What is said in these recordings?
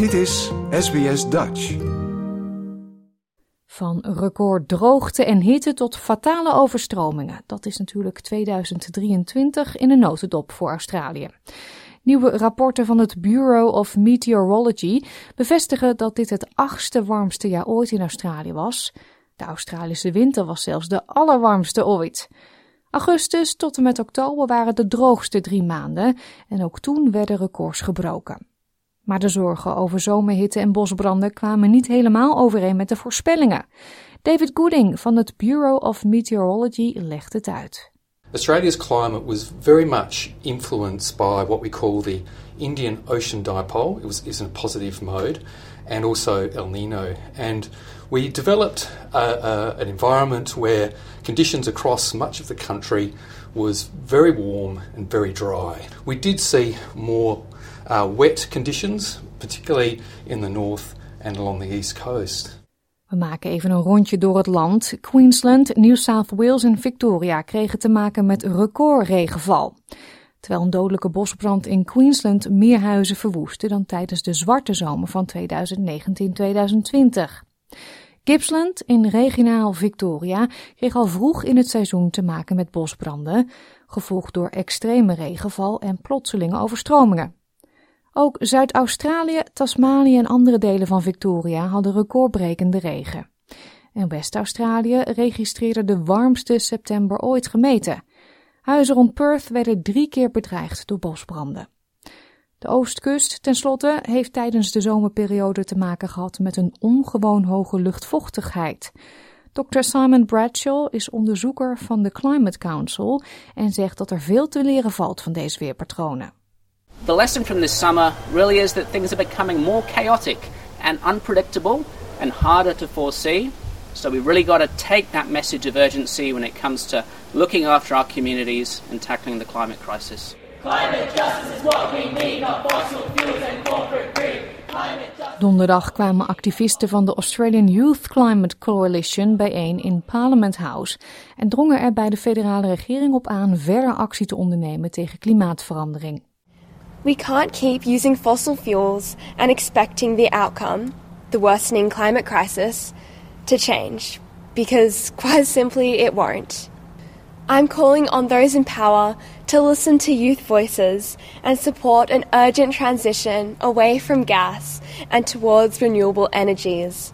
Dit is SBS Dutch. Van record droogte en hitte tot fatale overstromingen. Dat is natuurlijk 2023 in een notendop voor Australië. Nieuwe rapporten van het Bureau of Meteorology bevestigen dat dit het achtste warmste jaar ooit in Australië was. De Australische winter was zelfs de allerwarmste ooit. Augustus tot en met oktober waren de droogste drie maanden en ook toen werden records gebroken. Maar de zorgen over zomerhitte en bosbranden kwamen niet helemaal overeen met de voorspellingen. David Gooding van het Bureau of Meteorology legt het uit. Australia's climate was very much influenced by what we call the Indian Ocean Dipole. It was, is in a positive mode, and also El Nino. And we developed a, an environment where conditions across much of the country was very warm and very dry. We did see more uh, wet conditions, particularly in the north and along the east coast. We maken even een rondje door het land. Queensland, New South Wales en Victoria kregen te maken met recordregenval. Terwijl een dodelijke bosbrand in Queensland meer huizen verwoestte dan tijdens de zwarte zomer van 2019-2020. Gippsland in regionaal Victoria kreeg al vroeg in het seizoen te maken met bosbranden, gevolgd door extreme regenval en plotselinge overstromingen. Ook Zuid-Australië, Tasmanië en andere delen van Victoria hadden recordbrekende regen. En West-Australië registreerde de warmste september ooit gemeten. Huizen rond Perth werden drie keer bedreigd door bosbranden. De oostkust, tenslotte, heeft tijdens de zomerperiode te maken gehad met een ongewoon hoge luchtvochtigheid. Dr. Simon Bradshaw is onderzoeker van de Climate Council en zegt dat er veel te leren valt van deze weerpatronen. The lesson from this summer really is that things are becoming more chaotic and unpredictable and harder to foresee. So we've really got to take that message of urgency when it comes to looking after our communities and tackling the climate crisis. Climate justice is what we need, not fossil fuels and corporate greed. Donderdag kwamen activisten van de Australian Youth Climate Coalition bijeen in Parliament House en drongen er bij de federale regering op aan verder actie te ondernemen tegen klimaatverandering. We can't keep using fossil fuels and expecting the outcome, the worsening climate crisis, to change, because quite simply it won't. I'm calling on those in power to listen to youth voices and support an urgent transition away from gas and towards renewable energies.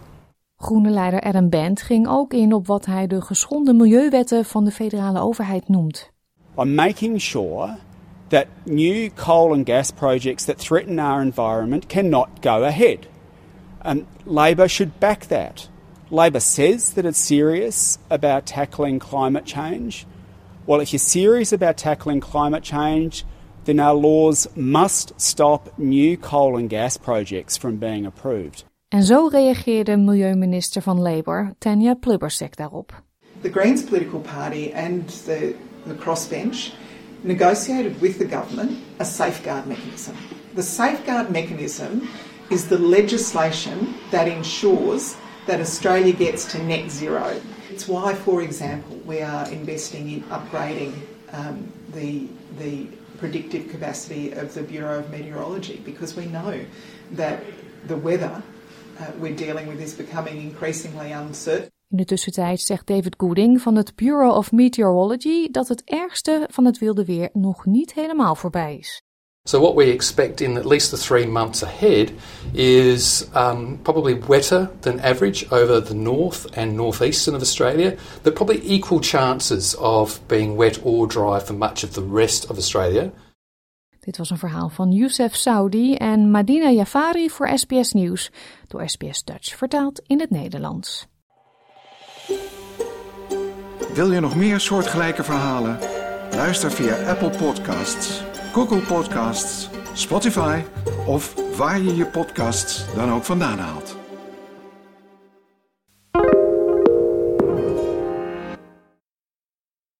Groene leider Adam Bent ging ook in op wat hij de geschonden milieuwetten van de federale overheid noemt. I'm making sure that new coal and gas projects that threaten our environment cannot go ahead. Um, Labor should back that. Labor says that it's serious about tackling climate change. Well, if you're serious about tackling climate change, then our laws must stop new coal and gas projects from being approved. En zo reageerde milieuminister van Labour, Tanya Plibersek, daarop. The Greens political party and the, the crossbench negotiated with the government a safeguard mechanism. The safeguard mechanism is the legislation that ensures that Australia gets to net zero. It's why, for example, we are investing in upgrading um, the, the predictive capacity of the Bureau of Meteorology because we know that the weather uh, we're dealing with is becoming increasingly uncertain. In de tussentijd zegt David Gooding van het Bureau of Meteorology dat het ergste van het wilde weer nog niet helemaal voorbij is. So, what we expect in at least the three months ahead is um, probably wetter than average over the north and northeastern of Australia, but probably equal chances of being wet or dry for much of the rest of Australia. Dit was een verhaal van Youssef Saudi en Madina Jafari voor SBS Nieuws, door SBS Dutch vertaald in het Nederlands. Wil je nog meer soortgelijke verhalen? Luister via Apple Podcasts, Google Podcasts, Spotify of waar je je podcasts dan ook vandaan haalt.